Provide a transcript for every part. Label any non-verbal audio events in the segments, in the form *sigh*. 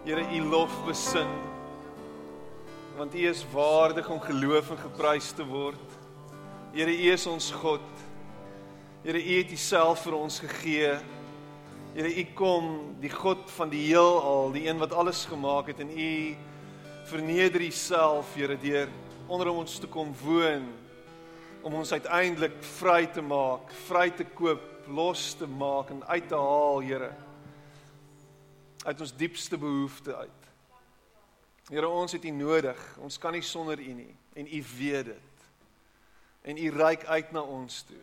Here U lof besing. Want U is waardig om geloof en geprys te word. Here U is ons God. Here U het Uself vir ons gegee. Here U kom, die God van die heelal, die een wat alles gemaak het en U verneder Uself, Here, deur onder ons te kom woon om ons uiteindelik vry te maak, vry te koop, los te maak en uit te haal, Here uit ons diepste behoeftes uit. Here, ons het U nodig. Ons kan nie sonder U nie en U weet dit. En U reik uit na ons toe.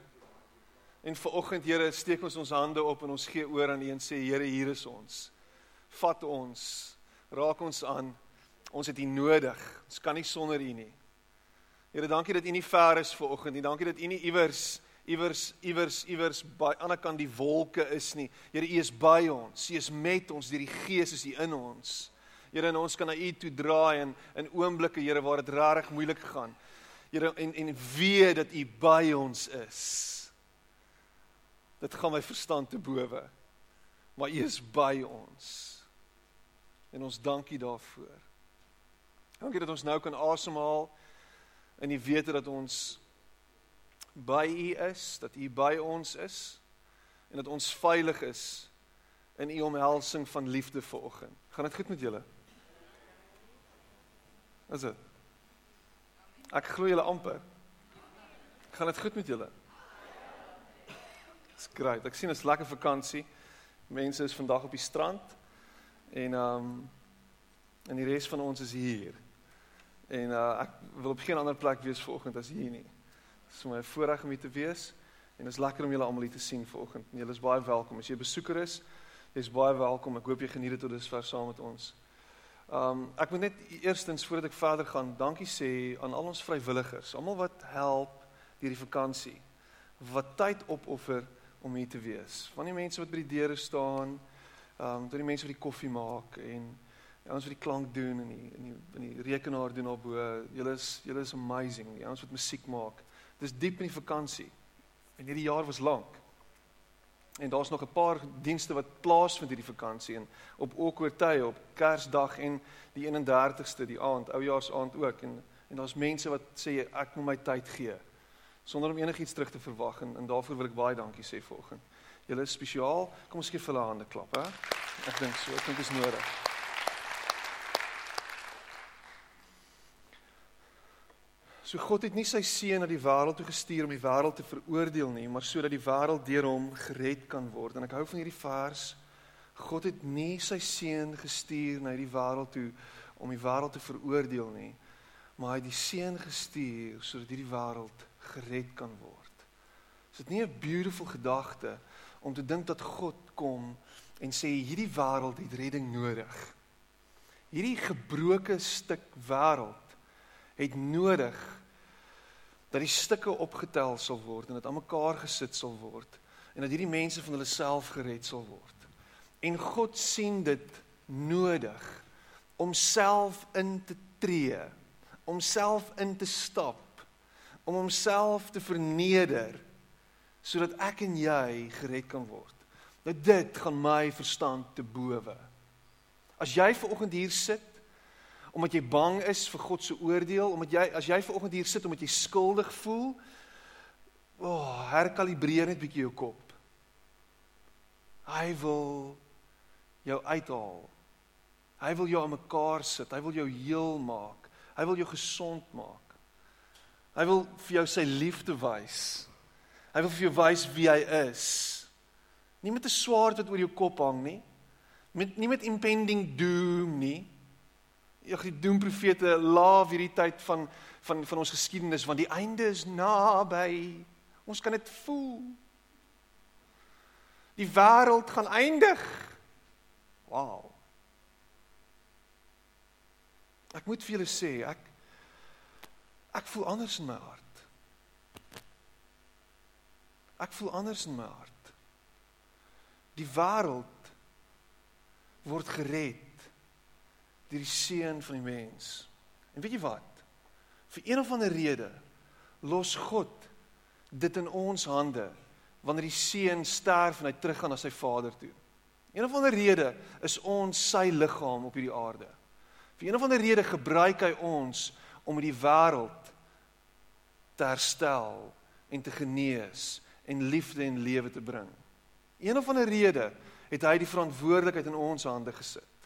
En vanoggend, Here, steek ons ons hande op en ons gee oor aan U en sê, Here, hier is ons. Vat ons. Raak ons aan. Ons het U nodig. Ons kan nie sonder U nie. Here, dankie dat U nie ver is vanoggend nie. Dankie dat U nie iewers iewers iewers iewers by ander kant die wolke is nie. Here, U is by ons. U is met ons. Deur die Gees is U in ons. Here, en ons kan na U toe draai in in oomblikke, Here, waar dit regtig moeilik gaan. Here, en en weet dat U by ons is. Dit gaan my verstand te bowe. Maar U is by ons. En ons dankie daarvoor. Dankie dat ons nou kan asemhaal en U weet dat ons by U is, dat U by ons is en dat ons veilig is in U omhelsing van liefde vanoggend. Gaan dit goed met julle? Is dit? Ek glo julle amper. Gaan dit goed met julle? Dis great. Ek sien 'n lekker vakansie. Mense is vandag op die strand en ehm um, en die res van ons is hier. En uh, ek wil op geen ander plek wees vanoggend as hier nie. Dit is my voorreg om hier te wees en dit is lekker om julle almal hier te sien vanoggend. Julle is baie welkom. As jy 'n besoeker is, jy's baie welkom. Ek hoop jy geniet dit tot dusver saam met ons. Um ek moet net eerstens voordat ek verder gaan, dankie sê aan al ons vrywilligers, almal wat help hierdie vakansie. Wat tyd opoffer om hier te wees. Van die mense wat by die deure staan, um tot die mense wat die koffie maak en Ja, ons wat die klank doen en die in die in die rekenaar doen daarbo. Julle is julle is amazing. Ja, ons wat musiek maak. Dis diep in die vakansie. En hierdie jaar was lank. En daar's nog 'n paar dienste wat plaasvind hierdie vakansie en op Ookwoordtye op Kersdag en die 31ste die aand, oujaarsaand ook en en daar's mense wat sê ek moet my tyd gee sonder om enigiets terug te verwag en, en daarvoor wil ek baie dankie sê vanoggend. Julle is spesiaal. Kom ons gee vir hulle hande klap, hè. Ek dink so, ek dink dit is nodig. So God het nie sy seun na die wêreld toe gestuur om die wêreld te veroordeel nie, maar sodat die wêreld deur hom gered kan word. En ek hou van hierdie vers. God het nie sy seun gestuur na hierdie wêreld toe om die wêreld te veroordeel nie, maar hy het die seun gestuur sodat hierdie wêreld gered kan word. Is dit nie 'n beautiful gedagte om te dink dat God kom en sê hierdie wêreld het redding nodig? Hierdie gebroke stuk wêreld het nodig dat die stukke opgetel sal word en dat aan mekaar gesit sal word en dat hierdie mense van hulle self gered sal word. En God sien dit nodig om self in te tree, om self in te stap, om homself te verneder sodat ek en jy gered kan word. Nou dit gaan my verstand te bowe. As jy ver oggend hier sit omdat jy bang is vir God se oordeel, omdat jy as jy ver oggend hier sit omdat jy skuldig voel, o, oh, herkalibreer net bietjie jou kop. Hy wil jou uithaal. Hy wil jou aan mekaar sit. Hy wil jou heel maak. Hy wil jou gesond maak. Hy wil vir jou sy liefde wys. Hy wil vir jou wys wie hy is. Nie met 'n swaard wat oor jou kop hang nie. Met nie met impending doom nie Ja, die doemprofete laaf hierdie tyd van van van ons geskiedenis want die einde is naby. Ons kan dit voel. Die wêreld gaan eindig. Wow. Ek moet vir julle sê, ek ek voel anders in my hart. Ek voel anders in my hart. Die wêreld word gered deur die seun van die mens. En weet jy wat? Vir een of ander rede los God dit in ons hande wanneer die seun sterf en hy teruggaan na sy Vader toe. Een of ander rede is ons sy liggaam op hierdie aarde. Vir een of ander rede gebruik hy ons om die wêreld te herstel en te genees en liefde en lewe te bring. Een of ander rede het hy die verantwoordelikheid in ons hande gesit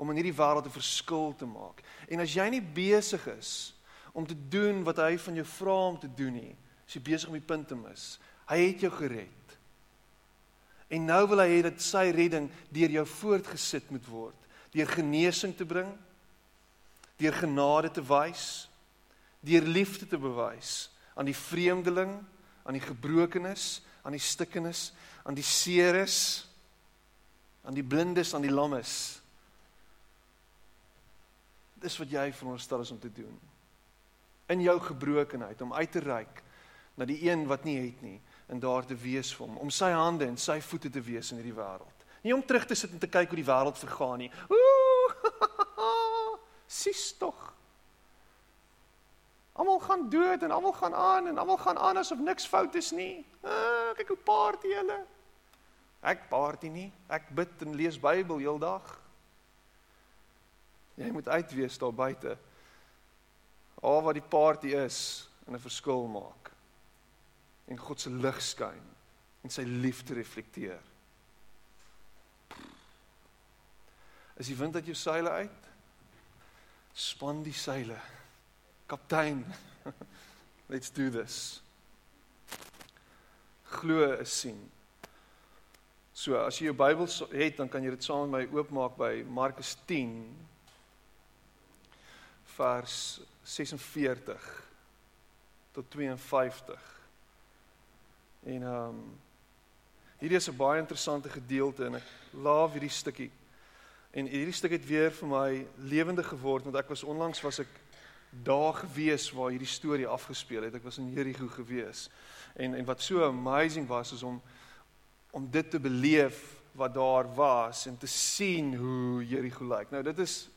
om in hierdie wêreld 'n verskil te maak. En as jy nie besig is om te doen wat hy van jou vra om te doen nie, is jy besig om die punt te mis. Hy het jou gered. En nou wil hy hê dat sy redding deur jou voortgesit moet word, deur genesing te bring, deur genade te wys, deur liefde te bewys aan die vreemdeling, aan die gebrokenes, aan die stikkenes, aan die seeres, aan die blindes, aan die lammes. Dis wat jy veronderstel is om te doen. In jou gebrokenheid om uit te reik na die een wat nie het nie en daar te wees vir hom, om sy hande en sy voete te wees in hierdie wêreld. Nie om terug te sit en te kyk hoe die wêreld vergaan nie. Ooh! *laughs* Sis tog. Almal gaan dood en almal gaan aan en almal gaan aan asof niks fout is nie. Ah, kyk hoe party hulle. Ek party nie. Ek bid en lees Bybel heeldag. Jy moet uitwees daar buite. Al wat die party is en 'n verskil maak en God se lig skyn en sy liefde reflekteer. As die wind uit jou seile uit, span die seile. Kaptein, *laughs* let's do this. Glo is sien. So as jy jou Bybel het, dan kan jy dit saam met my oopmaak by Markus 10 vers 46 tot 52. En ehm um, hierdie is 'n baie interessante gedeelte en ek laaf hierdie stukkie. En hierdie stuk het weer vir my lewendig geword want ek was onlangs was ek daar gewees waar hierdie storie afgespeel het. Ek was in Jerigo gewees. En en wat so amazing was is om om dit te beleef wat daar was en te sien hoe Jerigo lyk. Nou dit is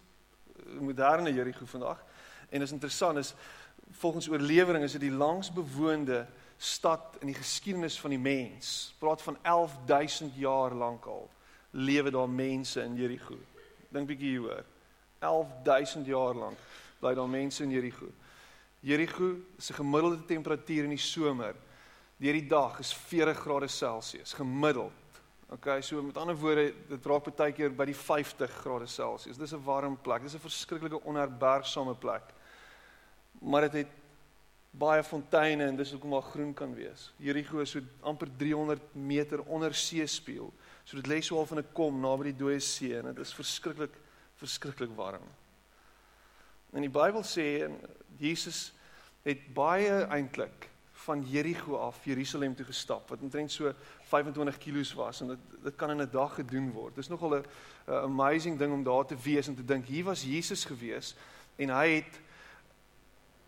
moderne Jerigo vandag. En is interessant is volgens oorlewering is dit die langs bewoonde stad in die geskiedenis van die mens. Praat van 11000 jaar lank al lewe daar mense in Jerigo. Dink bietjie hieroor. 11000 jaar lank bly daar mense in Jerigo. Jerigo se gemiddelde temperatuur in die somer deur die dag is 40 grade Celsius gemiddeld. Okay, so met ander woorde, dit raak baie keer by die 50 grade Celsius. Dis 'n warm plek. Dis 'n verskriklike onherbergsame plek. Maar dit het baie fonteine en dis hoekom daar groen kan wees. Jerigo is so amper 300 meter onder seespieël. So dit lê so half in 'n kom naby die dooie see en dit is verskriklik verskriklik warm. En die Bybel sê en Jesus het baie eintlik van Jerigo af Jerusalem toe gestap wat omtrent so 25 km was en dit dit kan in 'n dag gedoen word. Dis nogal 'n amazing ding om daar te wees en te dink hier was Jesus gewees en hy het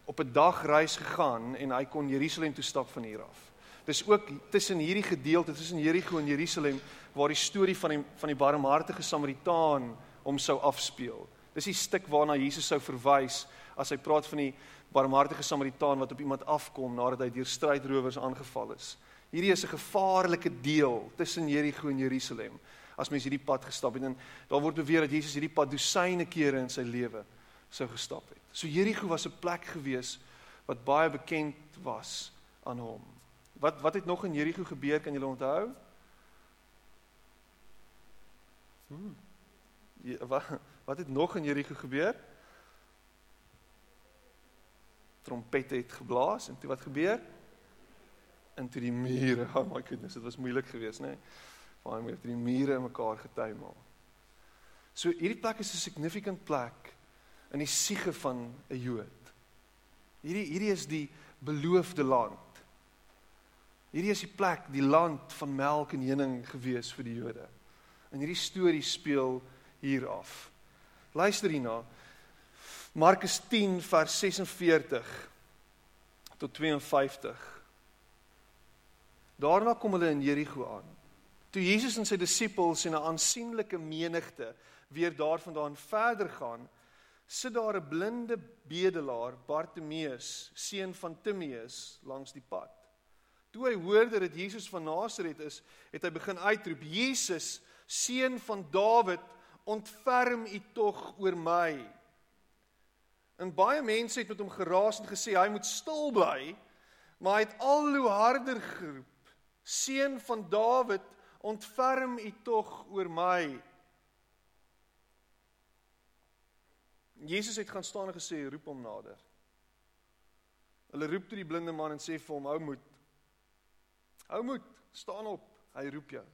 op 'n dagreis gegaan en hy kon Jerusalem toe stap van hier af. Dis ook tussen hierdie gedeelte tussen Jerigo en Jerusalem waar die storie van die van die barmhartige Samaritaan om sou afspeel. Dis die stuk waarna Jesus sou verwys as hy praat van die barmhartige Samaritaan wat op iemand afkom nadat hy deur strydrowers aangeval is. Hierdie is 'n gevaarlike deel tussen Jerigo en Jerusalem as mens hierdie pad gestap het en daar word beweer dat Jesus hierdie pad dosyne kere in sy lewe sou gestap het. So Jerigo was 'n plek gewees wat baie bekend was aan hom. Wat wat het nog in Jerigo gebeur kan julle onthou? Hmm. Ja, wat wat het nog in Jerigo gebeur? Trompette het geblaas en toe wat gebeur? En toe die mure, *laughs* oh my goodness, dit was moeilik geweest, nê? Nee? Baie moeilik, die mure mekaar getuimel. So hierdie plek is 'n significant plek in die siege van 'n Jood. Hierdie hierdie is die beloofde land. Hierdie is die plek, die land van melk en honing gewees vir die Jode. En hierdie storie speel hier af. Luister hierna. Markus 10 vers 46 tot 52. Daarna kom hulle in Jerigo aan. Toe Jesus en sy disippels en 'n aansienlike menigte weer daarvandaan verder gaan, sit daar 'n blinde bedelaar, Bartimeus, seun van Timeus, langs die pad. Toe hy hoor dat dit Jesus van Nasaret is, het hy begin uitroep: "Jesus, seun van Dawid, ontferm U tog oor my." En baie mense het met hom geraas en gesê hy moet stil bly, maar hy het al hoe harder geroep: "Seun van Dawid, ontferm U tog oor my." Jesus het gaan staan en gesê roep hom nader. Hulle roep toe die blinde man en sê vir hom hou moed. Hou moed, staan op, hy roep jou.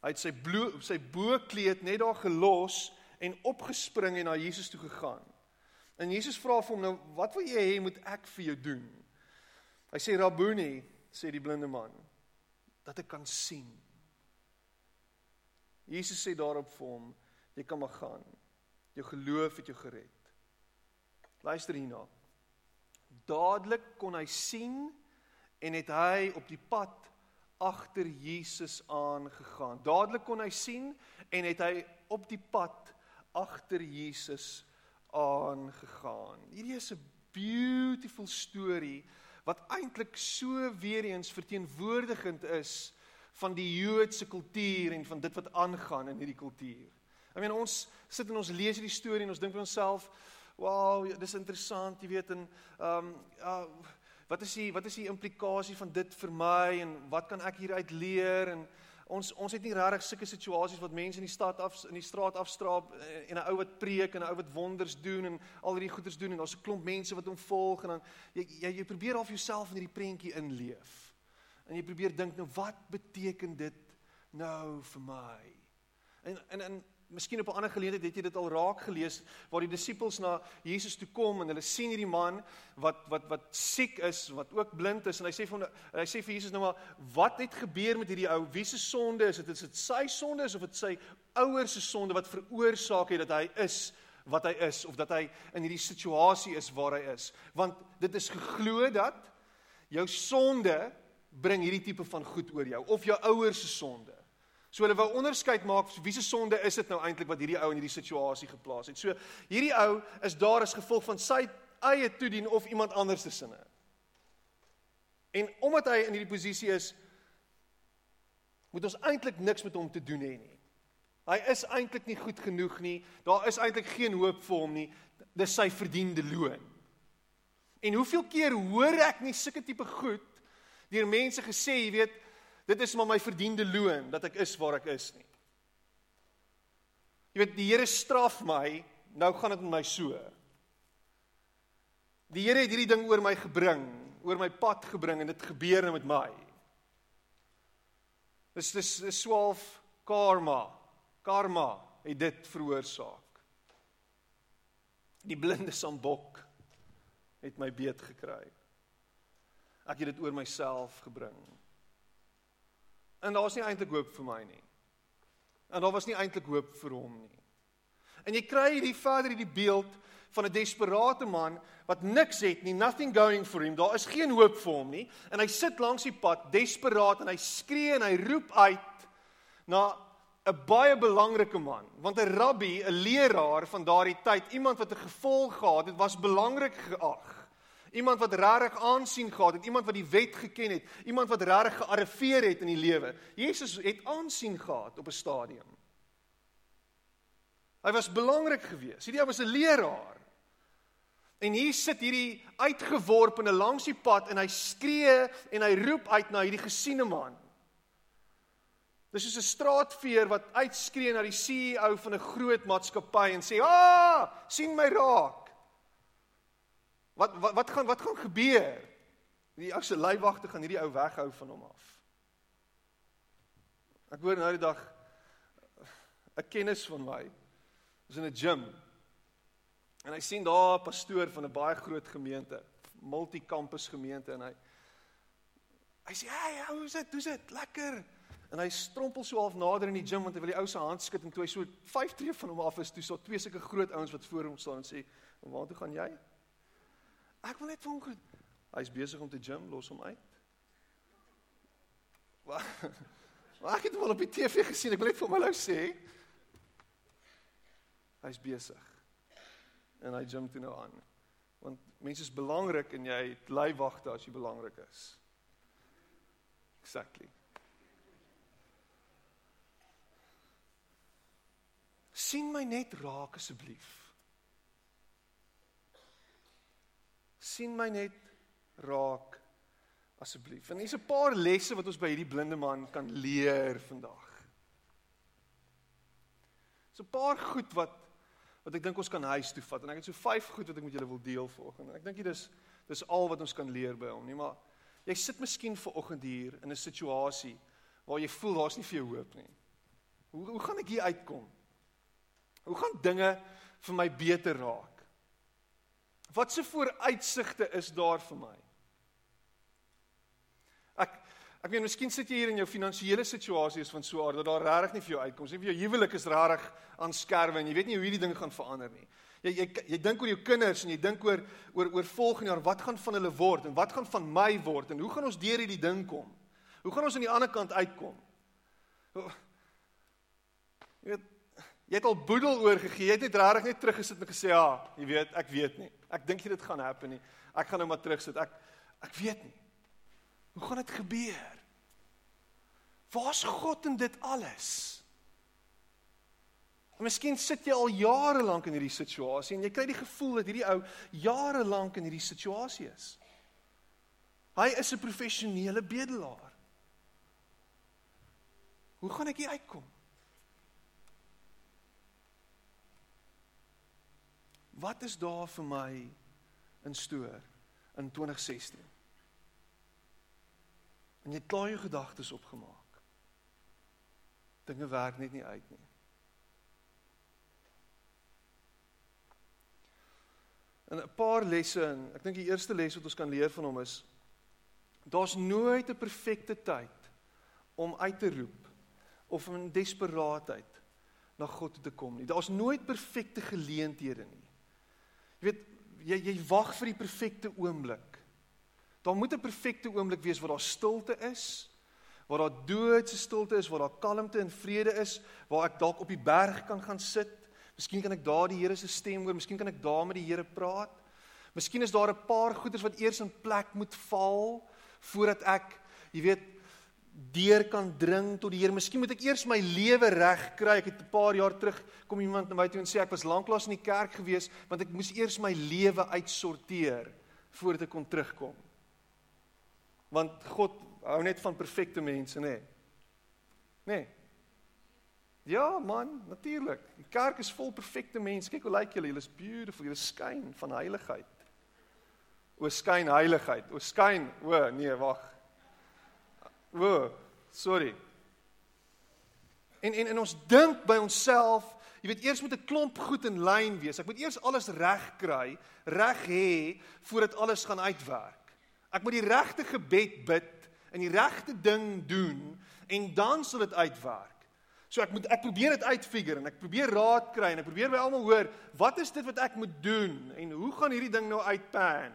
Hy het sy bloe, sy boekleed net daar gelos en opgespring en na Jesus toe gegaan. En Jesus vra vir hom nou, "Wat wil jy hê moet ek vir jou doen?" Hy sê, "Rabuni," sê die blinde man, "dat ek kan sien." Jesus sê daarop vir hom, "Jy kan maar gaan." Jou geloof het jou gered. Luister hierna. Dadelik kon hy sien en het hy op die pad agter Jesus aangegaan. Dadelik kon hy sien en het hy op die pad agter Jesus aangegaan. Hierdie is 'n beautiful story wat eintlik so weer eens verteenwoordigend is van die Joodse kultuur en van dit wat aangaan in hierdie kultuur. I mean ons sit en ons lees hierdie storie en ons dink vir onsself, "Wow, ja, dis interessant, jy weet en ehm um, ja, wat is die wat is die implikasie van dit vir my en wat kan ek hieruit leer?" En ons ons het nie regtig sulke situasies wat mense in die stad af in die straat afstraap en 'n ou wat preek en 'n ou wat wonders doen en al hierdie goeders doen en daar's 'n klomp mense wat hom volg en dan jy jy, jy probeer half jouself in hierdie prentjie inleef. En jy probeer dink nou wat beteken dit nou vir my? En en en Miskien op 'n ander geleentheid het jy dit al raak gelees waar die disippels na Jesus toe kom en hulle sien hierdie man wat wat wat siek is, wat ook blind is en hy sê vir hom hy sê vir Jesus nou maar wat het gebeur met hierdie ou? Wie se sonde is dit? Is dit sy sonde is of dit sy ouers se sonde wat veroorsaak het dat hy is wat hy is of dat hy in hierdie situasie is waar hy is? Want dit is geglo dat jou sonde bring hierdie tipe van goed oor jou of jou ouers se sonde. So hulle wou onderskeid maak wie se sonde is dit nou eintlik wat hierdie ou in hierdie situasie geplaas het. So hierdie ou is daar as gevolg van sy eie toedien of iemand anders se sinne. En omdat hy in hierdie posisie is, moet ons eintlik niks met hom te doen hê nie. Hy is eintlik nie goed genoeg nie. Daar is eintlik geen hoop vir hom nie. Dis sy verdiende loon. En hoeveel keer hoor ek nie sulke tipe goed deur mense gesê, jy weet, Dit is maar my verdiende loon dat ek is waar ek is nie. Jy weet die Here straf my, nou gaan dit met my so. Die Here het hierdie ding oor my gebring, oor my pad gebring en dit gebeur nou met my. Dis dis is swaalf karma. Karma het dit veroorsaak. Die blinde sambok het my beet gekry. Ek het dit oor myself gebring. En daar was nie eintlik hoop vir my nie. En daar was nie eintlik hoop vir hom nie. En jy kry hierdie verder hierdie beeld van 'n desperate man wat niks het nie, nothing going for him. Daar is geen hoop vir hom nie. En hy sit langs die pad, desperaat en hy skree en hy roep uit na 'n baie belangrike man, want 'n rabbi, 'n leraar van daardie tyd, iemand wat 'n gevolg gehad het, was belangrik geag. Iemand wat regtig aansien gehad het, iemand wat die wet geken het, iemand wat regtig gearriveer het in die lewe. Jesus het aansien gehad op 'n stadium. Hy was belangrik geweest. Hierdie ou was 'n leraar. En hier sit hierdie uitgeworpene langs die pad en hy skree en hy roep uit na hierdie gesiene man. Dis soos 'n straatveer wat uitskree na die CEO van 'n groot maatskappy en sê: "Ah, sien my raak." Wat wat wat gaan wat gaan gebeur? Die ou se leiwagte gaan hierdie ou weghou van hom af. Ek hoor nou die dag 'n kennis van my is in 'n gym. En hy sien daar 'n pastoor van 'n baie groot gemeente, multi-kampus gemeente en hy hy sê, "Hey, hoe is dit? Hoe is dit? Lekker." En hy strompel so half nader in die gym want hy wil die ou se hand skud en toe hy so 5 tree van hom af is, toe so twee sulke groot ouens wat voor hom staan en sê, "Waartoe gaan jy?" Ek wil net vir hom. Hy's besig om te gym, los hom uit. Maar *laughs* ek het hom al op die TV gesien. Ek wil net vir hom hallo sê. Hy's besig. En hy gym toe nou aan. Want mense is belangrik en jy bly wagte as jy belangrik is. Exactly. sien my net raak asseblief. Sien my net raak asseblief. En hier's 'n paar lesse wat ons by hierdie blinde man kan leer vandag. So 'n paar goed wat wat ek dink ons kan huis toe vat en ek het so vyf goed wat ek met julle wil deel vanoggend. Ek dink dit is dis al wat ons kan leer by hom, nie maar jy sit miskien vanoggend hier in 'n situasie waar jy voel daar's nie vir jou hoop nie. Hoe hoe gaan ek hier uitkom? Hoe gaan dinge vir my beter raak? Wat se vooruitsigte is daar vir my? Ek ek meen miskien sit jy hier in jou finansiële situasie is van so aard dat daar regtig nie vir jou uitkoms nie. Jou huwelik is regtig aan skerwe en jy weet nie hoe hierdie ding gaan verander nie. Jy jy jy dink oor jou kinders en jy dink oor oor oor volgende jaar, wat gaan van hulle word en wat gaan van my word en hoe gaan ons deur hierdie ding kom? Hoe gaan ons aan die ander kant uitkom? Jy het al boedel oorgegee. Jy het net regtig net teruggesit en gesê, "Ja, jy weet, ek weet nie. Ek dink dit gaan happen nie. Ek gaan nou maar terugsit. Ek ek weet nie. Hoe gaan dit gebeur? Waar's God in dit alles?" En miskien sit jy al jare lank in hierdie situasie en jy kry die gevoel dat hierdie ou jare lank in hierdie situasie is. Hy is 'n professionele bedelaar. Hoe gaan ek hier uitkom? Wat is daar vir my in stoor in 2016? En jy klaar jou gedagtes opgemaak. Dinge werk net nie uit nie. En 'n paar lesse en ek dink die eerste les wat ons kan leer van hom is daar's nooit 'n perfekte tyd om uit te roep of in desperaatheid na God te kom nie. Daar's nooit perfekte geleenthede nie. Jy weet jy jy wag vir die perfekte oomblik. Daar moet 'n perfekte oomblik wees waar daar stilte is, waar daar doodse stilte is, waar daar kalmte en vrede is, waar ek dalk op die berg kan gaan sit. Miskien kan ek daar die Here se stem hoor, miskien kan ek daar met die Here praat. Miskien is daar 'n paar goeders wat eers in plek moet val voordat ek, jy weet, deur kan dring tot die Here. Miskien moet ek eers my lewe reg kry. Ek het 'n paar jaar terug kom iemand na my toe en sê ek was lanklaas in die kerk gewees want ek moes eers my lewe uitsorteer voordat ek kon terugkom. Want God hou net van perfekte mense, nê? Nê? Ja, man, natuurlik. Die kerk is vol perfekte mense. Kyk hoe lyk julle. Julle is beautiful. Julle skyn van heiligheid. O skyn heiligheid. O skyn. O nee, wag. O, sorry. En en en ons dink by onsself, jy weet eers moet 'n klomp goed in lyn wees. Ek moet eers alles reg kry, reg hê voordat alles gaan uitwerk. Ek moet die regte gebed bid en die regte ding doen en dan sal dit uitwerk. So ek moet ek probeer dit uitfigure en ek probeer raad kry en ek probeer by almal hoor, wat is dit wat ek moet doen en hoe gaan hierdie ding nou uitpan?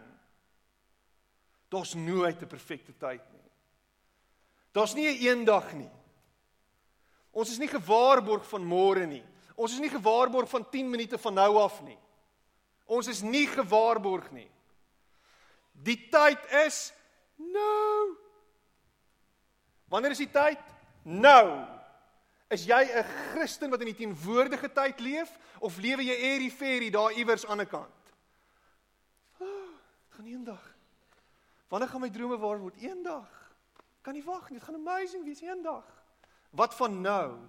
Daar's nooit 'n perfekte tyd nie. Daar's nie 'n eendag nie. Ons is nie gewaarborg van môre nie. Ons is nie gewaarborg van 10 minute van nou af nie. Ons is nie gewaarborg nie. Die tyd is nou. Wanneer is die tyd? Nou. Is jy 'n Christen wat in die teenwoordige tyd leef of lewe jy airy fairy daar iewers aan die kant? Oh, gaan eendag. Wanneer gaan my drome waar word? Eendag. Kan nie wag nie, dit gaan amazing wees eendag. Wat van nou?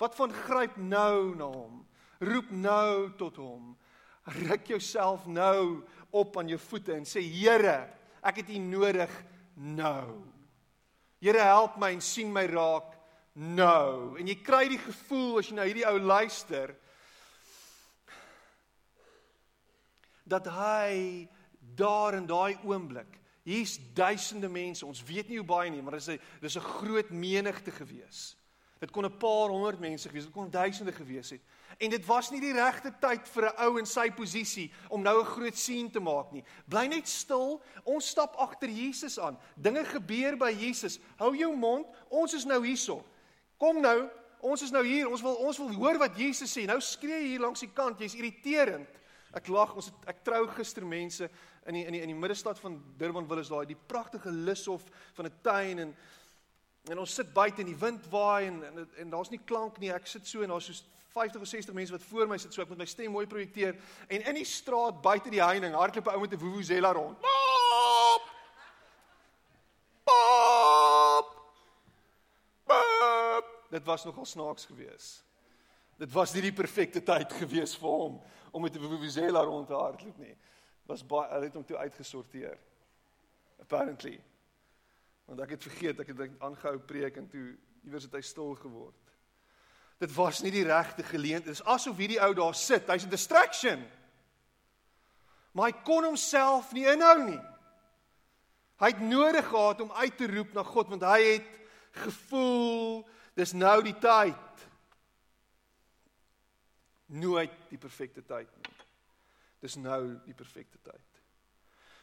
Wat van gryp nou na hom? Roep nou tot hom. Ruk jouself nou op aan jou voete en sê Here, ek het U nodig nou. Here help my en sien my raak nou. En jy kry die gevoel as jy na hierdie ou luister dat hy daar in daai oomblik Hier's duisende mense. Ons weet nie hoe baie nie, maar dis 'n dis 'n groot menigte gewees. Dit kon 'n paar honderd mense gewees, dit kon duisende gewees het. En dit was nie die regte tyd vir 'n ou in sy posisie om nou 'n groot sien te maak nie. Bly net stil. Ons stap agter Jesus aan. Dinge gebeur by Jesus. Hou jou mond. Ons is nou hierso. Kom nou. Ons is nou hier. Ons wil ons wil hoor wat Jesus sê. Nou skree jy hier langs die kant. Jy's irriterend. Ek lag. Ons het, ek trou gister mense in die in die in die middestad van Durban wil is daai die pragtige lushof van 'n tuin en en ons sit buite en die wind waai en en, en daar's nie klank nie. Ek sit so en daar's so 50 of 60 mense wat voor my sit so ek moet my stem mooi projekteer en in die straat buite die heining hardloop 'n ou met 'n vuvuzela rond. Pop! Pop! Pop! Dit was nogal snaaks geweest. Dit was nie die perfekte tyd geweest vir hom om met 'n vuvuzela rond te hardloop nie. Was baie hulle het hom toe uitgesorteer. Apparently. Want ek het vergeet ek het aangehou preek en toe iewers het hy stil geword. Dit was nie die regte geleentheid. Dit is asof hierdie ou daar sit. Hy's 'n distraction. Maar hy kon homself nie inhou nie. Hy het nodig gehad om uit te roep na God want hy het gevoel dis nou die tyd. Nooit die perfekte tyd nie. Dis nou die perfekte tyd.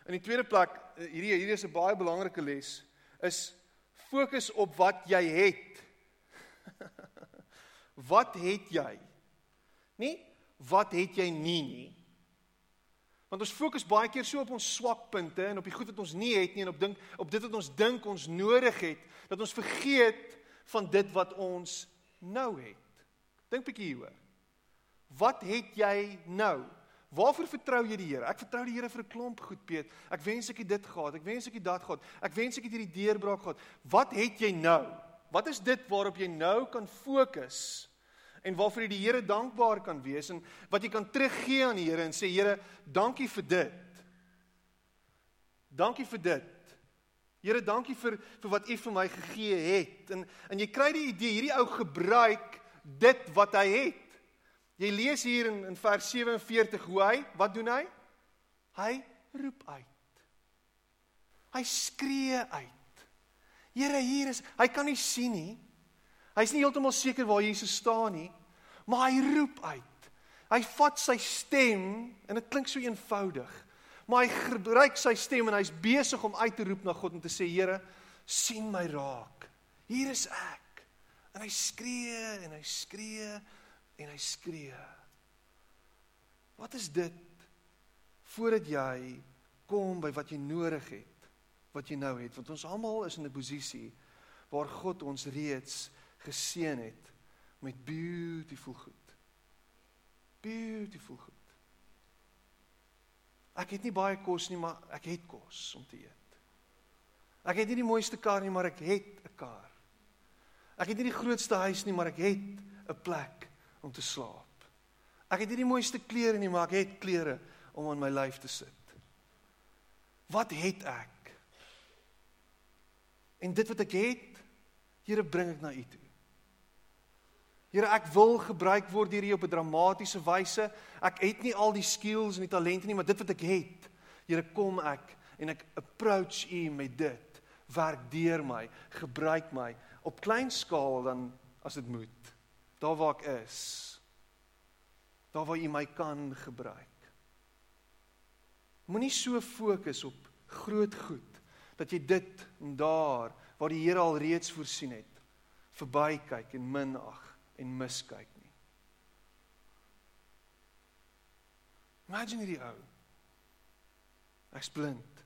In die tweede plek, eh, hierdie hierdie is 'n baie belangrike les, is fokus op wat jy het. *laughs* Wat het jy? Nie wat het jy nie nie. Want ons fokus baie keer so op ons swakpunte en op die goed wat ons nie het nie en op dink op dit wat ons dink ons nodig het dat ons vergeet van dit wat ons nou het. Dink bietjie hieroor. Wat het jy nou? Waarvoor vertrou jy die Here? Ek vertrou die Here vir 'n klomp goed, Piet. Ek wens ek het dit gehad. Ek wens ek het dat gehad. Ek wens ek het hierdie deurbraak gehad. Wat het jy nou? Wat is dit waarop jy nou kan fokus? en waarvoor jy die Here dankbaar kan wees en wat jy kan teruggee aan die Here en sê Here, dankie vir dit. Dankie vir dit. Here, dankie vir vir wat U vir my gegee het. En en jy kry die idee, hierdie ou gebruik dit wat hy het. Jy lees hier in in vers 47 hoe hy, wat doen hy? Hy roep uit. Hy skree uit. Here, hier is, hy kan nie sien nie. Hy's nie heeltemal seker waar Jesus staan nie, maar hy roep uit. Hy vat sy stem en dit klink so eenvoudig, maar hy gebruik sy stem en hy's besig om uit te roep na God en te sê Here, sien my raak. Hier is ek. En hy skree en hy skree en hy skree. Wat is dit voordat jy kom by wat jy nodig het, wat jy nou het, want ons almal is in 'n posisie waar God ons reeds geseën het met beautiful goed. Beautiful goed. Ek het nie baie kos nie, maar ek het kos om te eet. Ek het nie die mooiste kar nie, maar ek het 'n kar. Ek het nie die grootste huis nie, maar ek het 'n plek om te slaap. Ek het nie die mooiste klere nie, maar ek het klere om aan my lyf te sit. Wat het ek? En dit wat ek het, Here bring ek na U toe. Here, ek wil gebruik word deur U op 'n dramatiese wyse. Ek het nie al die skills en die talente nie, maar dit wat ek het, Here, kom ek en ek approach U met dit. Werk deur my, gebruik my op klein skaal dan as dit moet. Daar waar ek is. Daar waar U my kan gebruik. Moenie so fokus op groot goed dat jy dit en daar waar die Here al reeds voorsien het, verbykyk en minag en miskyk nie. Imagine hierdie ou. Ek's blind.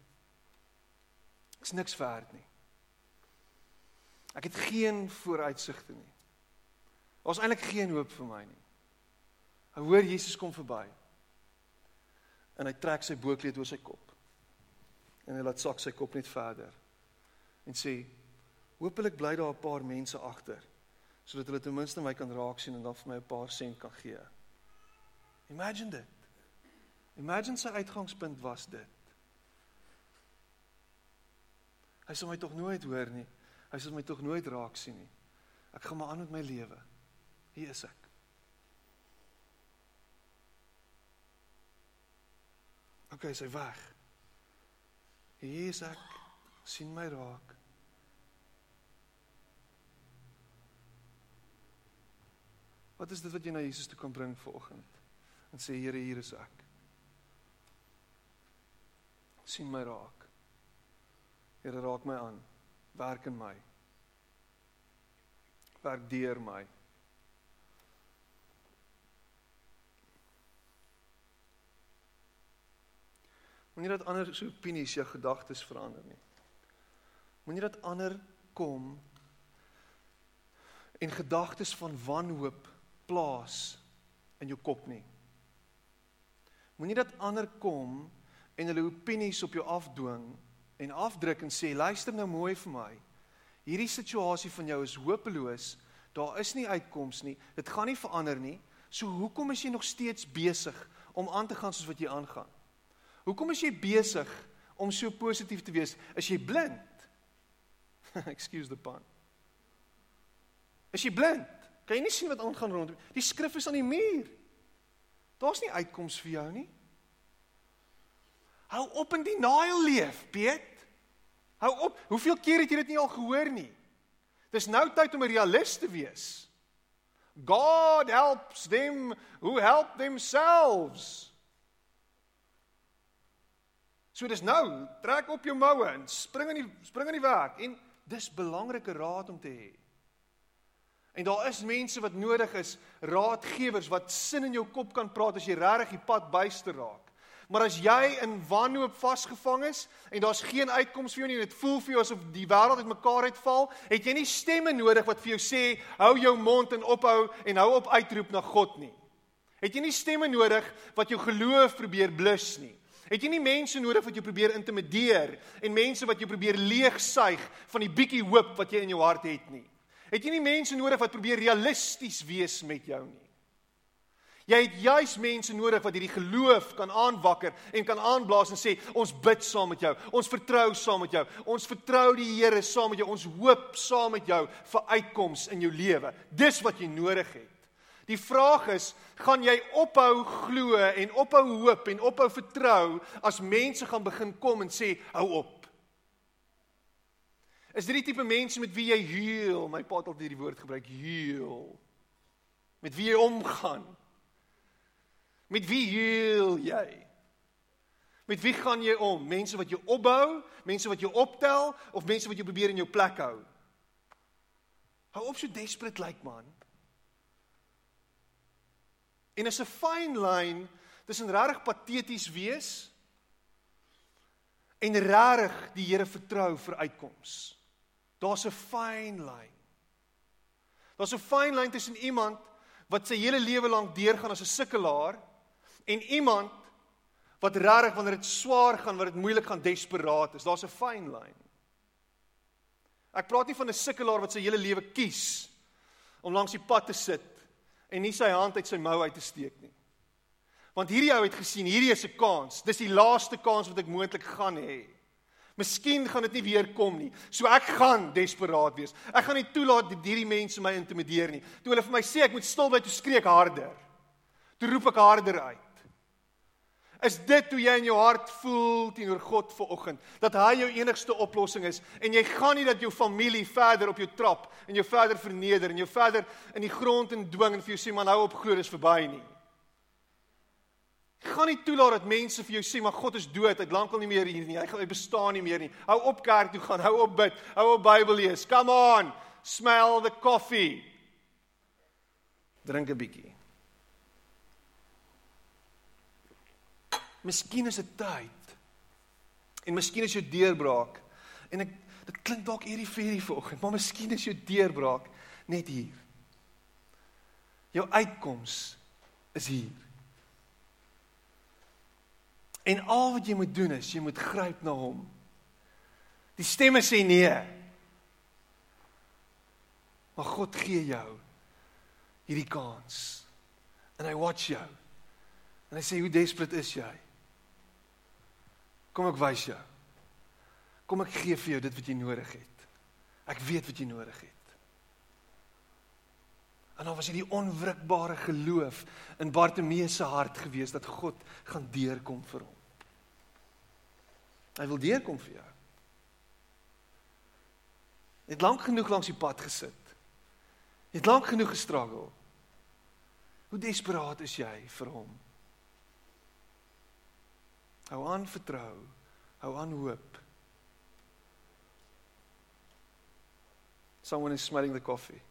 Ek's niks werd nie. Ek het geen vooruitsigte nie. Daar's eintlik geen hoop vir my nie. Hy hoor Jesus kom verby. En hy trek sy boekleed oor sy kop. En hy laat sak sy kop net verder. En sê: "Hoopelik bly daar 'n paar mense agter sodat hulle ten minste my kan raak sien en dan vir my 'n paar sent kan gee. Imagine dit. Imagine sy uitgangspunt was dit. Hy sou my tog nooit hoor nie. Hy sou my tog nooit raak sien nie. Ek gaan maar aan met my lewe. Hier is ek. OK, sy weg. Hier is ek. sien my raak. Wat is dit wat jy na Jesus toe kan bring vanoggend? En sê Here, hier is ek. sien my raak. Here, raak my aan. Werk in my. Werk deur my. Moenie dat ander se opinies jou gedagtes verander nie. Moenie dat ander kom en gedagtes van wanhoop plaas in jou kop nie. Moenie dat ander kom en hulle opinies op jou afdwing en afdruk en sê luister nou mooi vir my. Hierdie situasie van jou is hopeloos. Daar is nie uitkoms nie. Dit gaan nie verander nie. So hoekom is jy nog steeds besig om aan te gaan soos wat jy aangaan? Hoekom is jy besig om so positief te wees? Is jy blind? *laughs* Excuse the pun. Is jy blind? Kan jy nie sien wat aangaan rondom? Die skrif is aan die muur. Daar's nie uitkoms vir jou nie. Hou op in die naal leef, Piet. Hou op. Hoeveel keer het jy dit nie al gehoor nie? Dis nou tyd om 'n realist te wees. God helps them who help themselves. So dis nou, trek op jou moue en spring in die spring in die werk en dis belangrike raad om te hê. En daar is mense wat nodig is, raadgewers wat sin in jou kop kan praat as jy regtig die pad byster raak. Maar as jy in wanhoop vasgevang is en daar's geen uitkoms vir jou nie en dit voel vir jou asof die wêreld uitmekaar uitval, het jy nie stemme nodig wat vir jou sê hou jou mond en ophou en hou op uitroep na God nie. Het jy nie stemme nodig wat jou geloof probeer blus nie. Het jy nie mense nodig wat jou probeer intimideer en mense wat jou probeer leegsuig van die bietjie hoop wat jy in jou hart het nie. Het jy nie mense nodig wat probeer realisties wees met jou nie. Jy het juis mense nodig wat hierdie geloof kan aanwakker en kan aanblaas en sê ons bid saam met jou. Ons vertrou saam met jou. Ons vertrou die Here saam met jou. Ons hoop saam met jou vir uitkoms in jou lewe. Dis wat jy nodig het. Die vraag is, gaan jy ophou glo en ophou hoop en ophou vertrou as mense gaan begin kom en sê hou op? Is dit die tipe mense met wie jy huil? My pa het altyd hierdie woord gebruik, huil. Met wie jy omgaan? Met wie huil jy? Met wie gaan jy om? Mense wat jou opbou, mense wat jou optel of mense wat jou probeer in jou plek hou? Hou op so desperate lyk like, man. En is 'n fyn lyn tussen regtig pateties wees en regtig die Here vertrou vir uitkoms. Daar's 'n fyn lyn. Daar's 'n fyn lyn tussen iemand wat sy hele lewe lank deurgaan as 'n sukkelaar en iemand wat regtig wanneer dit swaar gaan, wanneer dit moeilik gaan, desperaat is. Daar's 'n fyn lyn. Ek praat nie van 'n sukkelaar wat sy hele lewe kies om langs die pad te sit en nie sy hand uit sy mou uit te steek nie. Want hierdie ou het gesien, hierdie is 'n kans. Dis die laaste kans wat ek moontlik gaan hê. Miskien gaan dit nie weer kom nie. So ek gaan desperaat wees. Ek gaan nie toelaat dat hierdie mense my intimideer nie. Toe hulle vir my sê ek moet stil bly, toe skree ek harder. Toe roep ek harder uit. Is dit hoe jy in jou hart voel teenoor God vanoggend? Dat hy jou enigste oplossing is en jy gaan nie dat jou familie verder op jou trap en jou verder verneder en jou verder in die grond en dwing en vir jou sê man hou op glo dis verby nie. Gaan nie toelaat dat mense vir jou sê maar God is dood, hy't lankal nie meer hier nie. Hy gaan hy bestaan nie meer nie. Hou op kerk toe gaan, hou op bid, hou op Bybel lees. Come on. Smell the coffee. Drink 'n bietjie. Miskien is dit tyd. En miskien is jou deurbraak. En ek dit klink dalk hierdie ferie vanoggend, maar miskien is jou deurbraak net hier. Jou uitkoms is hier. En al wat jy moet doen is jy moet gryp na hom. Die stemme sê nee. Maar God gee jou hierdie kans. En hy watch jou. En hy sê hoe desperate is jy? Kom ek wys jou. Kom ek gee vir jou dit wat jy nodig het. Ek weet wat jy nodig het. En dan was dit die onwrikbare geloof in Bartimeus se hart gewees dat God gaan deurkom vir hom. Hy wil deurkom vir jou. Jy het lank genoeg langs die pad gesit. Jy het lank genoeg gestruggle. Hoe desperaat is jy vir hom? Hou aan vertrou. Hou aan hoop. Someone is smelling the coffee.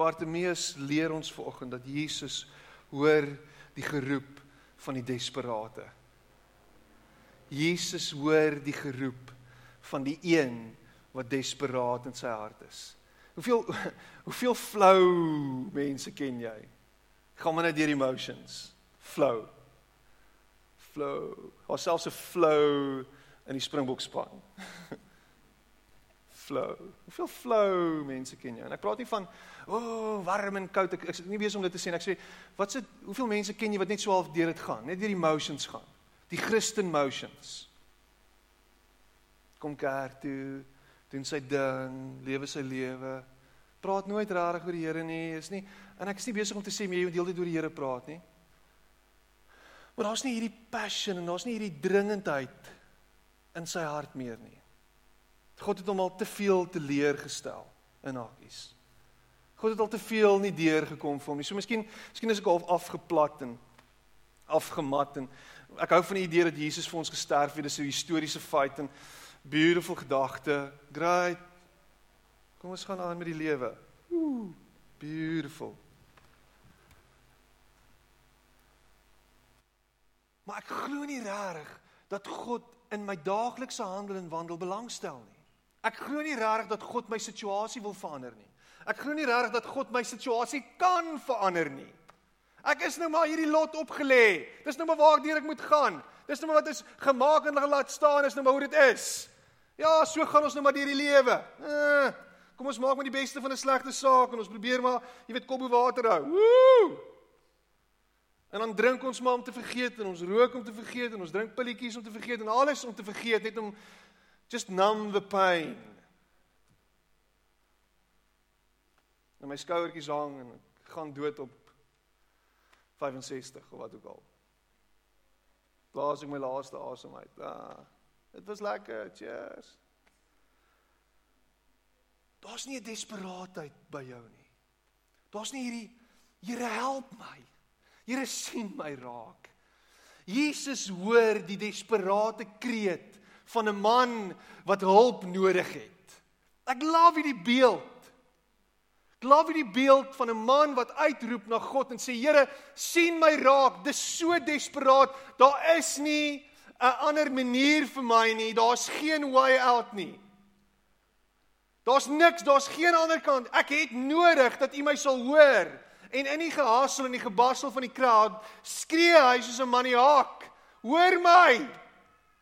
Bartimeus leer ons vanoggend dat Jesus hoor die geroep van die desperate. Jesus hoor die geroep van die een wat desperaat in sy hart is. Hoeveel *laughs* hoeveel flou mense ken jy? Gaan maar net deur emotions. Flou. Flou. Ons selfs 'n flou in die Springbok span. *laughs* flou. Hoeveel flou mense ken jy? En ek praat nie van o, oh, warm en koud. Ek, ek is nie besig om dit te sê. Ek sê wat se hoeveel mense ken jy wat net so half deur dit gaan, net deur die emotions gaan. Die Christen motions. Kom kerk toe, doen sy ding, lewe sy lewe. Praat nooit regtig oor die Here nie, is nie en ek is nie besig om te sê jy moet heeltyd oor die Here praat nie. Maar daar's nie hierdie passion en daar's nie hierdie dringendheid in sy hart meer nie. God het hom al te veel te leer gestel in hakies. God het al te veel nie deur gekom vir hom nie. So miskien miskien is ek half afgeplat en afgemat en ek hou van die idee dat Jesus vir ons gesterf het. Dis 'n historiese feit en beautiful gedagte. Great. Kom ons gaan aan met die lewe. Ooh, beautiful. Maar ek glo nie regtig dat God in my daaglikse handel en wandel belangstel nie. Ek glo nie regtig dat God my situasie wil verander nie. Ek glo nie regtig dat God my situasie kan verander nie. Ek is nou maar hierdie lot opgelê. Dis nou maar waar ek deur ek moet gaan. Dis nou maar wat is gemaak en laat staan is nou maar hoe dit is. Ja, so gaan ons nou maar deur die lewe. Eh, kom ons maak maar die beste van 'n slegte saak en ons probeer maar, jy weet, kop bo water hou. Woe! En dan drink ons maar om te vergeet en ons rook om te vergeet en ons drink pilletjies om te vergeet en alles om te vergeet net om just numb the pain. En my skouertjies hang en gaan dood op 65 of wat ook al. Blaas ek my laaste asem uit. Ah, dit was lekker. Cheers. Daar's nie 'n desperaatheid by jou nie. Daar's nie hierdie Here help my. Here sien my raak. Jesus hoor die desperate kreet van 'n man wat hulp nodig het. Ek love hierdie beeld. Ek love hierdie beeld van 'n man wat uitroep na God en sê Here, sien my raak. Dis so desperaat. Daar is nie 'n ander manier vir my nie. Daar's geen way out nie. Daar's niks, daar's geen ander kant. Ek het nodig dat U my sal hoor. En in die gehassel en die gebassel van die crowd skree hy soos 'n maniak. Hoor my.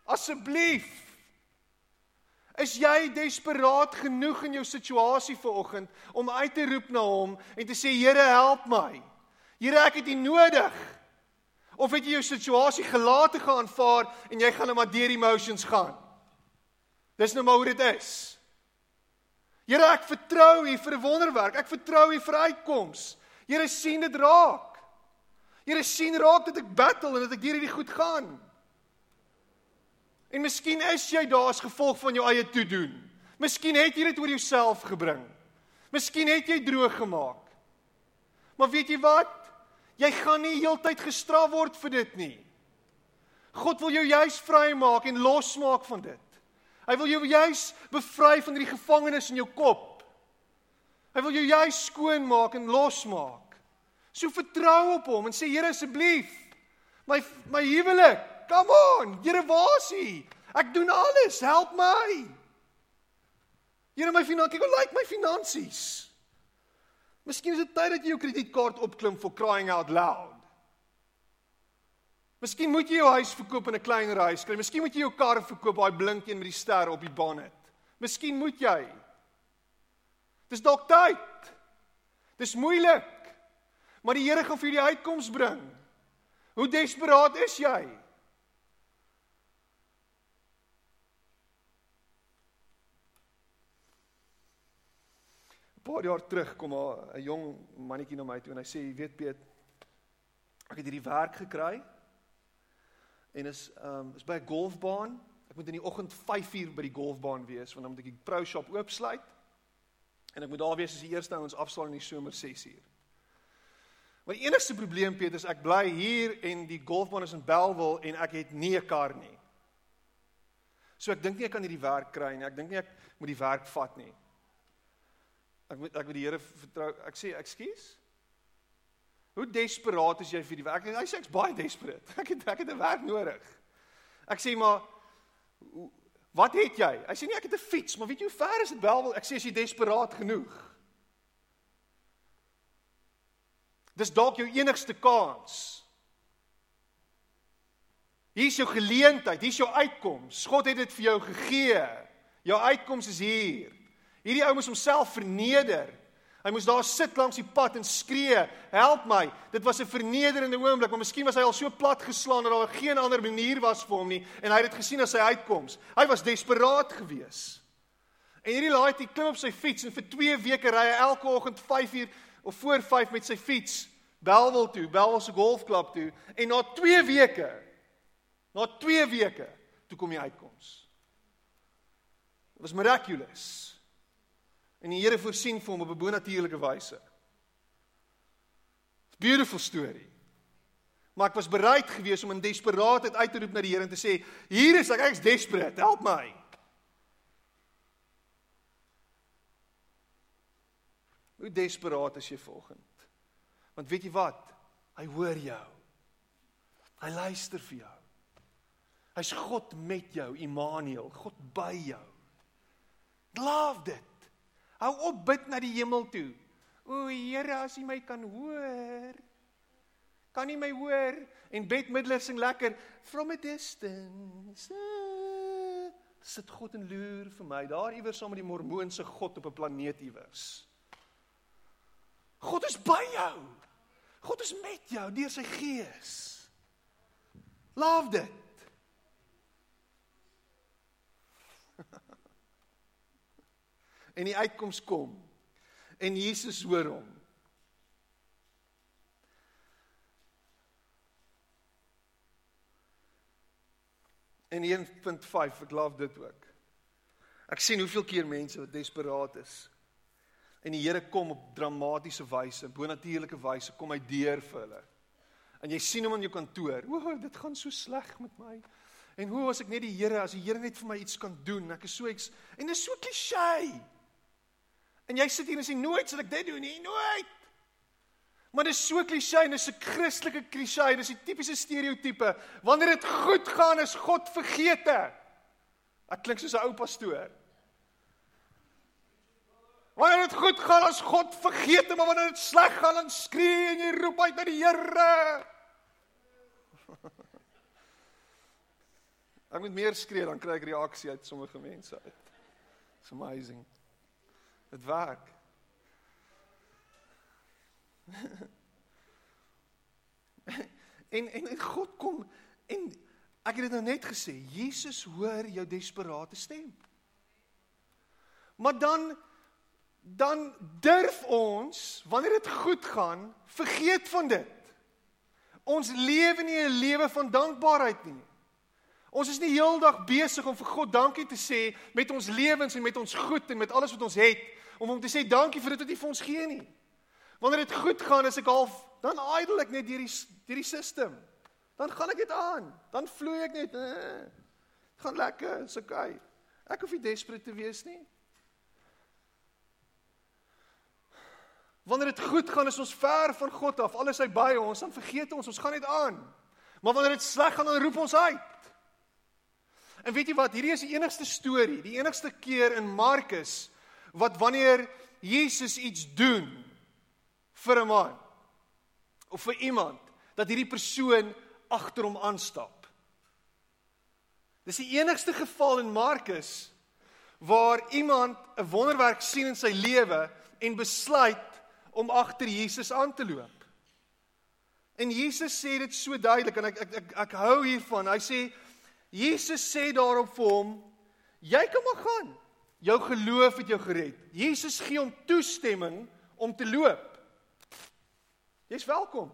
Asseblief. Is jy desperaat genoeg in jou situasie vanoggend om uit te roep na hom en te sê Here help my. Here ek het U nodig. Of het jy jou situasie gelaat te aanvaar en jy gaan net maar deur emotions gaan. Dis nou maar hoe dit is. Here ek vertrou U vir 'n wonderwerk. Ek vertrou U vir uitkoms. Here sien dit raak. Here sien raak dat ek battle en dat ek deur hierdie goed gaan. En miskien is jy daar as gevolg van jou eie toedoen. Miskien het jy dit oor jouself gebring. Miskien het jy droog gemaak. Maar weet jy wat? Jy gaan nie heeltyd gestraf word vir dit nie. God wil jou juis vrymaak en losmaak van dit. Hy wil jou juis bevry van hierdie gevangenis in jou kop. Hy wil jou juis skoon maak en losmaak. So vertrou op hom en sê Here asseblief, my my huwelik Come on, Here, waar is U? Ek doen alles, help my. Here, my finansies, kyk hoe lyk my finansies. Miskien is dit tyd dat jy jou kredietkaart opklim for crying out loud. Miskien moet jy jou huis verkoop en 'n kleiner huis kry. Miskien moet jy jou kar verkoop, daai blink een met die ster op die bonnet. Miskien moet jy. Dis dalk tyd. Dis moeilik. Maar die Here gaan vir jou die uitkoms bring. Hoe desperaat is jy? 'n paar jaar terug kom 'n jong mannetjie na my toe en hy sê, "Jy weet Piet, Ek het hierdie werk gekry. En is ehm um, is by 'n golfbaan. Ek moet in die oggend 5uur by die golfbaan wees want dan moet ek die pro shop oopsluit. En ek moet daar wees as die eerste ouens afslaai in die somer 6uur. Maar die enigste probleem Peter is ek bly hier en die golfbaan is in Belwel en ek het nie 'n kar nie. So ek dink nie ek kan hierdie werk kry nie. Ek dink nie ek moet die werk vat nie. Ek moet ek moet die Here vertrou. Ek sê ekskuus. Hoe desperaat is jy vir die werk? Hy sê ek's baie desperate. *laughs* Ek het ek het 'n werk nodig. Ek sê maar wat het jy? Hy sê nee, ek het 'n fiets, maar weet jy hoe ver is dit Belwel? Ek sê as jy desperaat genoeg. Dis dalk jou enigste kans. Hier's jou geleentheid, hier's jou uitkoms. God het dit vir jou gegee. Jou uitkoms is hier. Hierdie ou moes homself verneder. Hy moes daar sit langs die pad en skree, "Help my." Dit was 'n vernederende oomblik, maar miskien was hy al so plat geslaan dat daar geen ander manier was vir hom nie en hy het dit gesien as sy uitkoms. Hy was desperaat geweest. En hierdie laaitjie klim op sy fiets en vir 2 weke ry hy elke oggend 5uur of voor 5 met sy fiets Belwel toe, Belwel se golfklub toe en na 2 weke na 2 weke toe kom die uitkoms. Dit was miraculous. En die Here voorsien vir hom op 'n bonatuurlike wyse. Beautiful story. Maar ek was bereid geweest om in desperaatheid uit te roep na die Here en te sê, "Hier is ek, ek's desperate, help my." Hoe desperaat is jy volgens? Want weet jy wat? Hy hoor jou. Hy luister vir jou. Hy's God met jou, Immanuel, God by jou. Love dit. Hou op bid na die hemel toe. O Here, as U my kan hoor. Kan U my hoor? En bedmiddelaar sing lekker from a distance. Sit God en loer vir my daar iewers saam met die mormoonse God op 'n planeet iewers. God is by jou. God is met jou deur sy gees. Love dit. En die uitkoms kom. En Jesus hoor hom. En 1.5 ek love dit ook. Ek sien hoeveel keer mense wat desperaat is En die Here kom op dramatiese wyse, bonatuurlike wyse kom hy deur vir hulle. En jy sien hom in jou kantoor. O, dit gaan so sleg met my. En hoe as ek net die Here, as die Here net vir my iets kan doen, ek is so ek en dit is so klisjé. En jy sit hier en sê nooit sal ek dit doen nie, nooit. Maar dit is so klisjé en dit is 'n Christelike klisjé, dit is die tipiese stereotipe. Wanneer dit goed gaan, is God vergete. Ek klink soos 'n ou pastoor. Wanneer dit goed gaan, as God vergeet, maar wanneer dit sleg gaan, dan skree en jy roep uit na die Here. *laughs* Ek moet meer skree dan kry ek reaksie uit sommige mense uit. It's amazing. Dit werk. *laughs* en en God kom en ek het dit nou net gesê, Jesus hoor jou desperate stem. Maar dan dan durf ons wanneer dit goed gaan vergeet van dit. Ons lewe nie 'n lewe van dankbaarheid nie. Ons is nie heeldag besig om vir God dankie te sê met ons lewens en met ons goed en met alles wat ons het om hom te sê dankie vir dit wat hy vir ons gee nie. Wanneer dit goed gaan, is ek half dan idle ek net deur die deur die stelsel. Dan gaan ek dit aan. Dan vloei ek net. Eh, gaan lekker, is okay. Ek hoef nie desperate te wees nie. Wanneer dit goed gaan, is ons ver van God af. Alles hy by ons, dan vergeet ons, ons gaan net aan. Maar wanneer dit sleg gaan, dan roep ons uit. En weet jy wat? Hierdie is die enigste storie, die enigste keer in Markus wat wanneer Jesus iets doen vir 'n man of vir iemand, dat hierdie persoon agter hom aanstap. Dis die enigste geval in Markus waar iemand 'n wonderwerk sien in sy lewe en besluit om agter Jesus aan te loop. En Jesus sê dit so duidelik en ek ek ek, ek hou hiervan. Hy sê Jesus sê daarop vir hom, jy kan maar gaan. Jou geloof het jou gered. Jesus gee hom toestemming om te loop. Jy's welkom.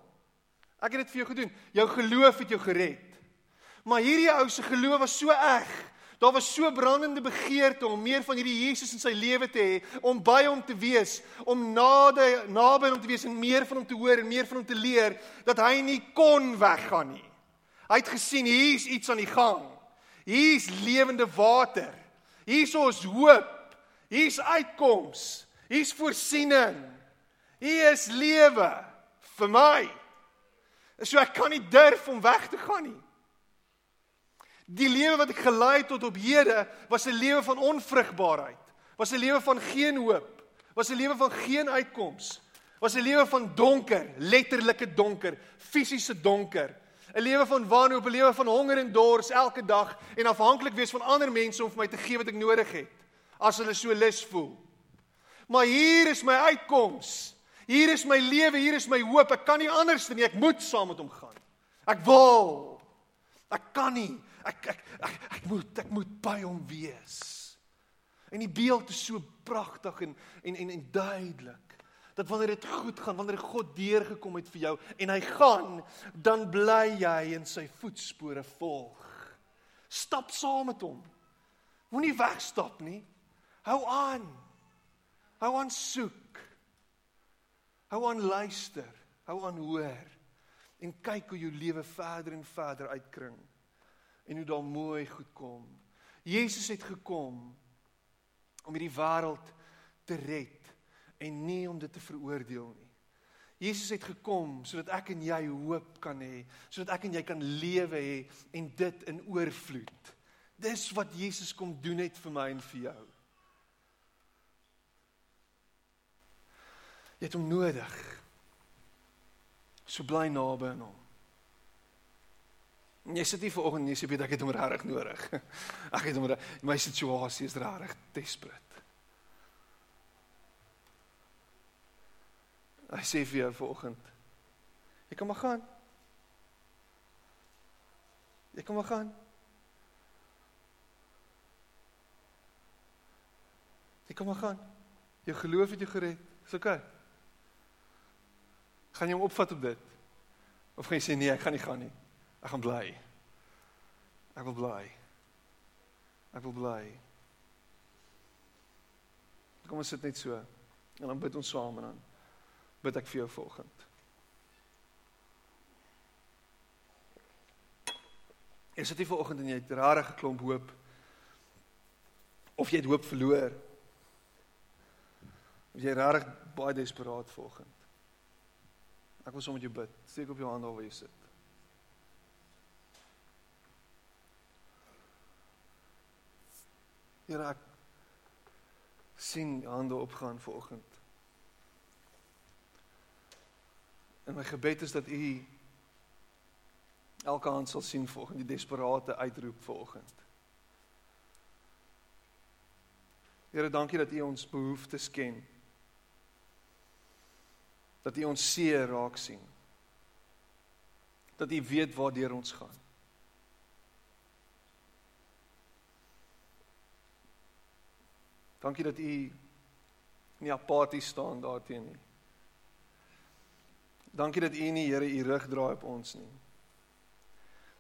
Ek het dit vir jou gedoen. Jou geloof het jou gered. Maar hierdie ou se geloof was so erg. Daar was so brandende begeerte om meer van hierdie Jesus in sy lewe te hê, om by hom te wees, om naby naby hom te wees en meer van hom te hoor en meer van hom te leer dat hy nie kon weggaan nie. Hy het gesien hier's iets aan die gang. Hier's lewende water. Hier's ons hoop. Hier's uitkoms. Hier's voorsiening. Hier is lewe vir my. So ek kan nie durf om weg te gaan nie. Die lewe wat ek gelei het tot op hede was 'n lewe van onvrugbaarheid. Was 'n lewe van geen hoop. Was 'n lewe van geen uitkoms. Was 'n lewe van donker, letterlike donker, fisiese donker. 'n Lewe van wanhoop, 'n lewe van honger en dors elke dag en afhanklik wees van ander mense om vir my te gee wat ek nodig het as hulle so lus voel. Maar hier is my uitkoms. Hier is my lewe, hier is my hoop. Ek kan nie anders nie. Ek moet saam met hom gaan. Ek wil. Ek kan nie. Ek ek ek, ek moet ek moet by hom wees. En die beeld is so pragtig en en en, en duidelik dat wanneer dit goed gaan, wanneer God deurgekom het vir jou en hy gaan, dan bly jy in sy voetspore volg. Stap saam met hom. Moenie wegstap nie. Hou aan. Hou aan soek. Hou aan luister, hou aan hoor en kyk hoe jou lewe verder en verder uitkring en hoe daar mooi goed kom. Jesus het gekom om hierdie wêreld te red en nie om dit te veroordeel nie. Jesus het gekom sodat ek en jy hoop kan hê, sodat ek en jy kan lewe hê en dit in oorvloed. Dis wat Jesus kom doen het vir my en vir jou. Jy het hom nodig. So bly naby aan hom. Jy sit hier vanoggend en jy sê ek het hom regtig nodig. *laughs* Ek het hom my situasie is regtig desperate. Hy sê vir jou vanoggend. Jy kan maar gaan. Jy kan maar gaan. Jy kan maar gaan. Jou geloof het jou gered. Dis oukei. Okay. Gaan jy hom opvat op dit? Of gaan jy sê nee, ek gaan nie gaan nie. Ek gaan bly. Ek wil bly. Ek wil bly. Kom ons sit net so en dan bid ons saam en dan bid ek vir jou volgend. Is dit nie vanoggend en jy het rare geklomp hoop of jy het hoop verloor? Of jy rarig baie desperaat volgend? Ek wil sommer met jou bid. Steek op jou hande waar jy sit. Here ek sien hande opgaan vanoggend. En my gebed is dat u elke hand sal sien vanoggend die desperate uitroep vanoggend. Here, dankie dat u ons behoeftes ken dat U ons seer raak sien. Dat U weet waartoe ons gaan. Dankie dat U nie apaties staan daarteenoor nie. Dankie dat U nie Here U rug draai op ons nie.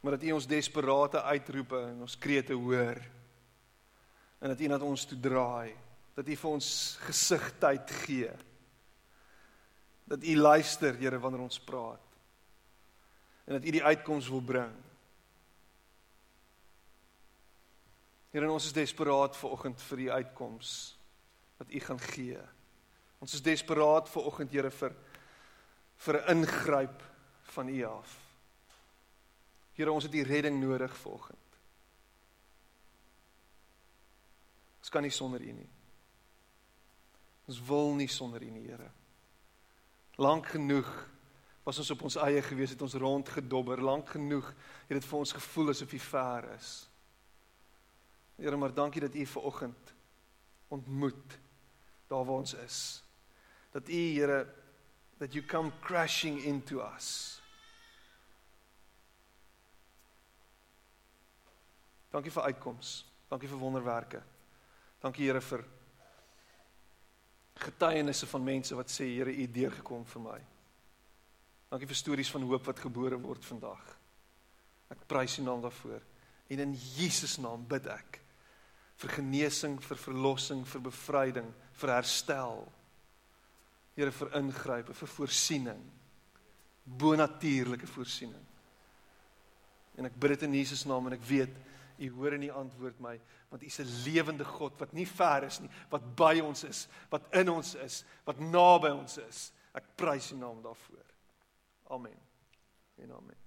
Maar dat U ons desperate uitroepe en ons krete hoor. En dat U na ons toe draai, dat U vir ons gesigtheid gee dat u luister Here wanneer ons praat en dat u die uitkoms wil bring. Here ons is desperaat ver oggend vir die uitkoms wat u gaan gee. Ons is desperaat ver oggend Here vir vir 'n ingryp van u af. Here ons het u redding nodig ver oggend. Ons kan nie sonder u nie. Ons wil nie sonder u nie, Here. Lank genoeg was ons op ons eie gewees het ons rondgedobber, lank genoeg het dit vir ons gevoel asof hy ver is. Here, maar dankie dat u ver oggend ontmoet daar waar ons is. Dat u Here that you come crashing into us. Dankie vir uitkoms. Dankie vir wonderwerke. Dankie Here vir getuienisse van mense wat sê Here, U het deurgekom vir my. Dankie vir stories van hoop wat gebore word vandag. Ek prys U naam daarvoor. En in Jesus naam bid ek vir genesing, vir verlossing, vir bevryding, vir herstel. Here vir ingrype, vir voorsiening. Bonatuurlike voorsiening. En ek bid dit in Jesus naam en ek weet U hoor en U antwoord my want U is 'n lewende God wat nie ver is nie, wat by ons is, wat in ons is, wat naby ons is. Ek prys U naam daarvoor. Amen. En amen.